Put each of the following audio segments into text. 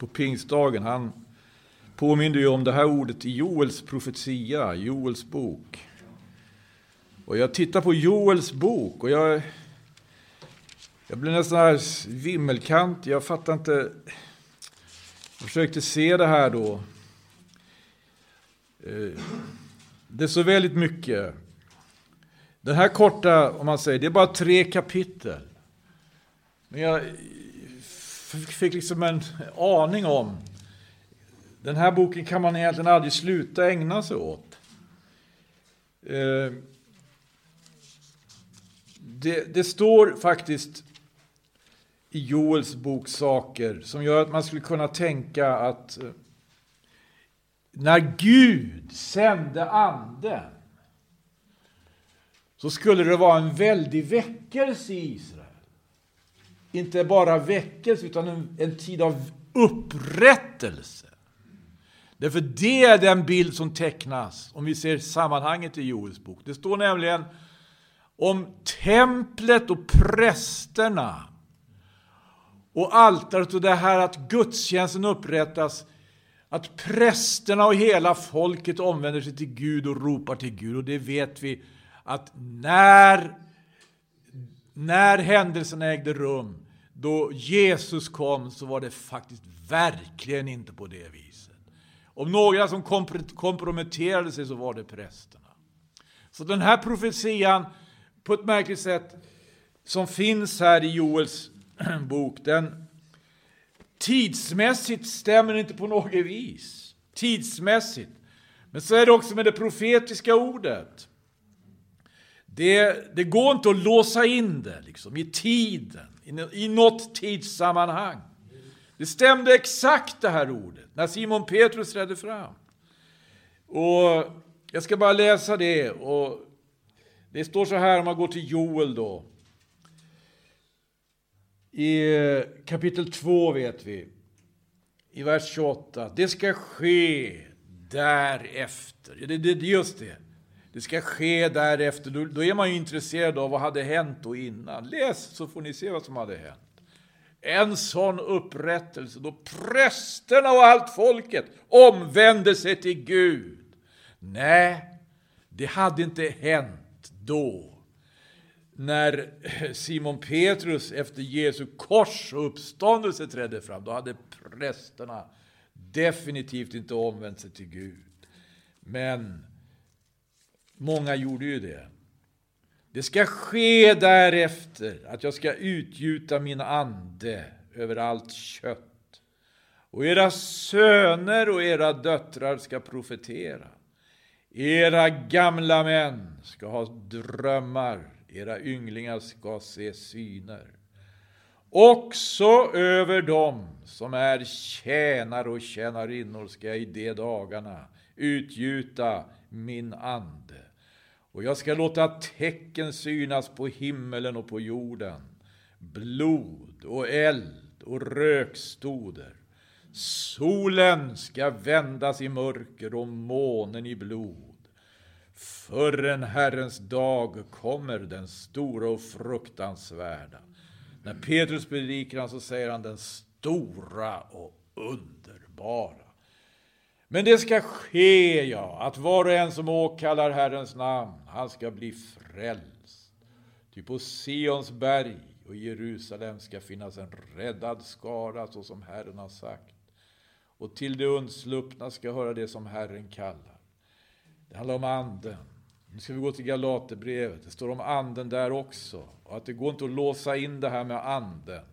på pingstdagen, han påminner ju om det här ordet i Joels profetia, Joels bok. Och jag tittar på Joels bok och jag, jag blir nästan här vimmelkant. Jag fattar inte. Jag försökte se det här då. Eh, det är så väldigt mycket. Den här korta, om man säger, det är bara tre kapitel. Men jag fick liksom en aning om den här boken kan man egentligen aldrig sluta ägna sig åt. Eh, det, det, står faktiskt i Joels bok saker som gör att man skulle kunna tänka att eh, när Gud sände anden så skulle det vara en väldig väckelse i Israel. Inte bara väckelse, utan en, en tid av upprättelse. Därför det är den bild som tecknas om vi ser sammanhanget i Joels bok. Det står nämligen om templet och prästerna och altaret och det här att gudstjänsten upprättas, att prästerna och hela folket omvänder sig till Gud och ropar till Gud. Och det vet vi att när, när händelsen ägde rum, då Jesus kom, så var det faktiskt verkligen inte på det viset. Om några som komprometterade sig så var det prästerna. Så den här profetian, på ett märkligt sätt, som finns här i Joels bok, den tidsmässigt stämmer inte på något vis. Tidsmässigt. Men så är det också med det profetiska ordet. Det, det går inte att låsa in det liksom, i tiden, i, i något tidssammanhang. Det stämde exakt det här ordet när Simon Petrus trädde fram. Och jag ska bara läsa det. Och det står så här om man går till Joel då. I eh, kapitel 2 vet vi, i vers 28. Det ska ske därefter. Det, är just det. Det ska ske därefter. Då, då är man ju intresserad av vad hade hänt då innan. Läs så får ni se vad som hade hänt. En sån upprättelse då prästerna och allt folket omvände sig till Gud. Nej, det hade inte hänt då. När Simon Petrus efter Jesu kors och uppståndelse trädde fram, då hade prästerna definitivt inte omvänt sig till Gud. Men många gjorde ju det. Det ska ske därefter att jag ska utgjuta min ande över allt kött. Och era söner och era döttrar ska profetera. Era gamla män ska ha drömmar, era ynglingar ska se syner. Också över dem som är tjänare och tjänarinnor ska jag i de dagarna utgjuta min ande och jag ska låta tecken synas på himmelen och på jorden. Blod och eld och rökstoder. Solen ska vändas i mörker och månen i blod. Förrän Herrens dag kommer, den stora och fruktansvärda. När Petrus predikar så säger han den stora och underbara. Men det ska ske, ja, att var och en som åkallar Herrens namn, han ska bli frälst. Ty på Sions berg och Jerusalem ska finnas en räddad skara, så som Herren har sagt. Och till de undsluppna ska höra det som Herren kallar. Det handlar om anden. Nu ska vi gå till Galaterbrevet. Det står om anden där också. Och att det går inte att låsa in det här med anden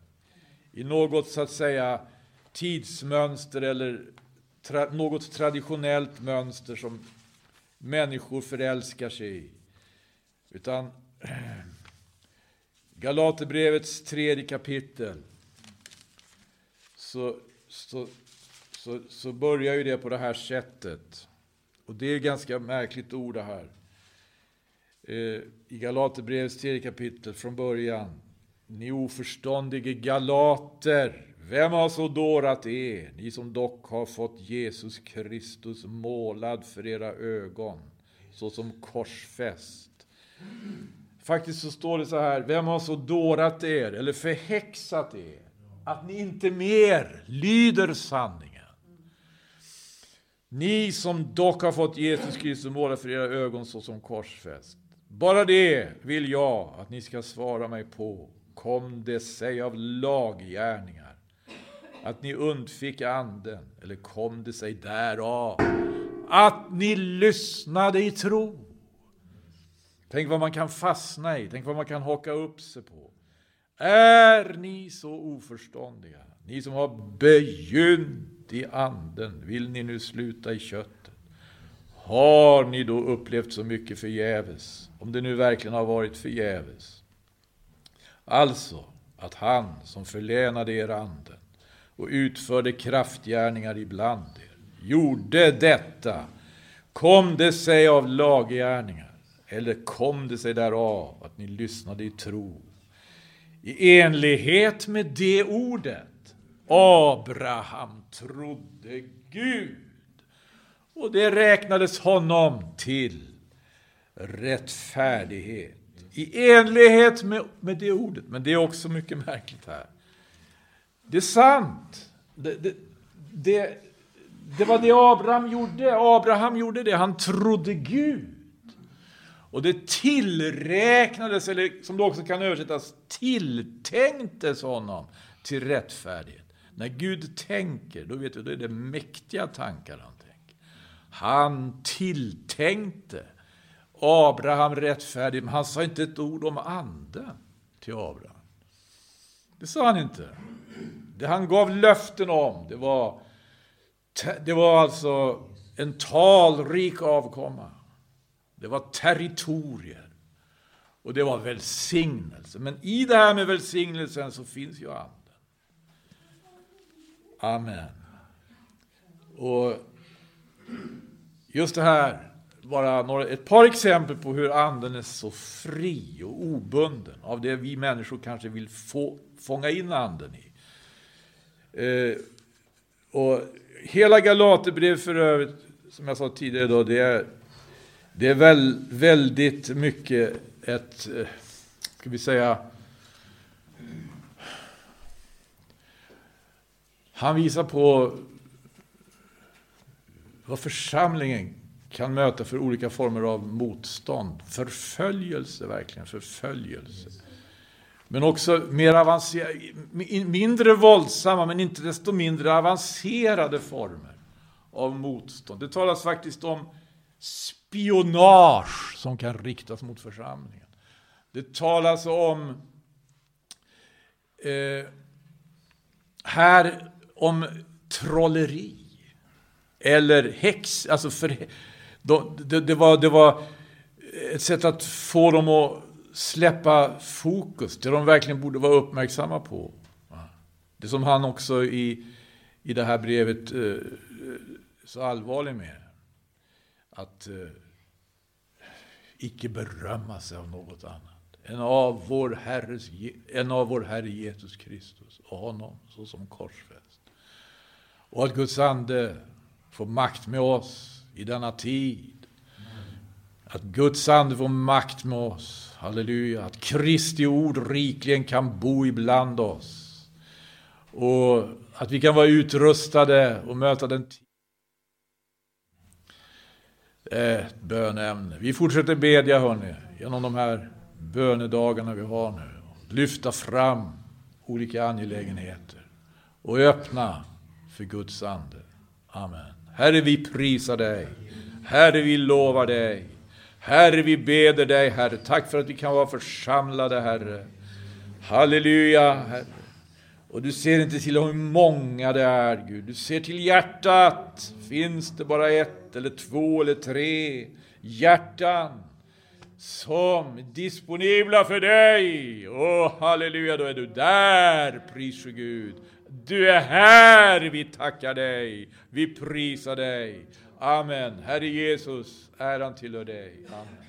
i något så att säga tidsmönster eller tra, något traditionellt mönster som människor förälskar sig i. Utan Galaterbrevets tredje kapitel så, så, så, så börjar ju det på det här sättet. Och det är ganska märkligt ord det här. Eh, I Galaterbrevets tredje kapitel från början. Ni oförståndige galater, vem har så dårat er, ni som dock har fått Jesus Kristus målad för era ögon, såsom korsfäst? Faktiskt så står det så här, vem har så dårat er, eller förhäxat er, att ni inte mer lyder sanningen. Ni som dock har fått Jesus Kristus målad för era ögon såsom korsfäst. Bara det vill jag att ni ska svara mig på. Kom det sig av laggärningar att ni undfick anden, eller kom det sig därav att ni lyssnade i tro? Tänk vad man kan fastna i, tänk vad man kan haka upp sig på. Är ni så oförståndiga, ni som har begynt i anden, vill ni nu sluta i köttet? Har ni då upplevt så mycket förgäves, om det nu verkligen har varit förgäves? Alltså, att han som förlänade er anden och utförde kraftgärningar ibland er, gjorde detta, kom det sig av laggärningar, eller kom det sig därav att ni lyssnade i tro, i enlighet med det ordet. Abraham trodde Gud, och det räknades honom till rättfärdighet. I enlighet med, med det ordet. Men det är också mycket märkligt här. Det är sant. Det, det, det, det var det Abraham gjorde. Abraham gjorde det. Han trodde Gud. Och det tillräknades, eller som det också kan översättas, tilltänktes honom till rättfärdighet. När Gud tänker, då vet vi, då är det mäktiga tankar han tänker. Han tilltänkte Abraham rättfärdig, men han sa inte ett ord om anden till Abraham. Det sa han inte. Det han gav löften om, det var, det var alltså en talrik avkomma. Det var territorier. Och det var välsignelse. Men i det här med välsignelsen så finns ju anden. Amen. Och just det här, bara några, ett par exempel på hur anden är så fri och obunden av det vi människor kanske vill få, fånga in anden i. Eh, och hela Galaterbrevet för övrigt, som jag sa tidigare då, det är, det är väl, väldigt mycket ett, eh, ska vi säga, han visar på vad församlingen kan möta för olika former av motstånd. Förföljelse, verkligen förföljelse. Men också mer avancerade, mindre våldsamma men inte desto mindre avancerade former av motstånd. Det talas faktiskt om spionage som kan riktas mot församlingen. Det talas om eh, här om trolleri eller häx, alltså för, det, det, var, det var ett sätt att få dem att släppa fokus, det de verkligen borde vara uppmärksamma på. Det som han också i, i det här brevet eh, eh, så allvarlig med. Att eh, icke berömma sig av något annat än av vår, Herres, än av vår Herre Jesus Kristus och honom såsom korsfäst. Och att Guds ande får makt med oss i denna tid. Att Guds ande får makt med oss, halleluja. Att Kristi ord rikligen kan bo ibland oss. Och att vi kan vara utrustade och möta den tid. Ett bönämne. Vi fortsätter bedja hörni, genom de här bönedagarna vi har nu. Lyfta fram olika angelägenheter och öppna för Guds ande. Amen. Herre, vi prisar dig. Herre, vi lovar dig. Herre, vi beder dig, Herre. Tack för att vi kan vara församlade, Herre. Halleluja, Herre. Och du ser inte till hur många det är, Gud. Du ser till hjärtat. Finns det bara ett eller två eller tre hjärtan som är disponibla för dig? Åh, halleluja, då är du där, pris Gud. Du är här, vi tackar dig, vi prisar dig. Amen. Herre Jesus, äran tillhör dig. Amen.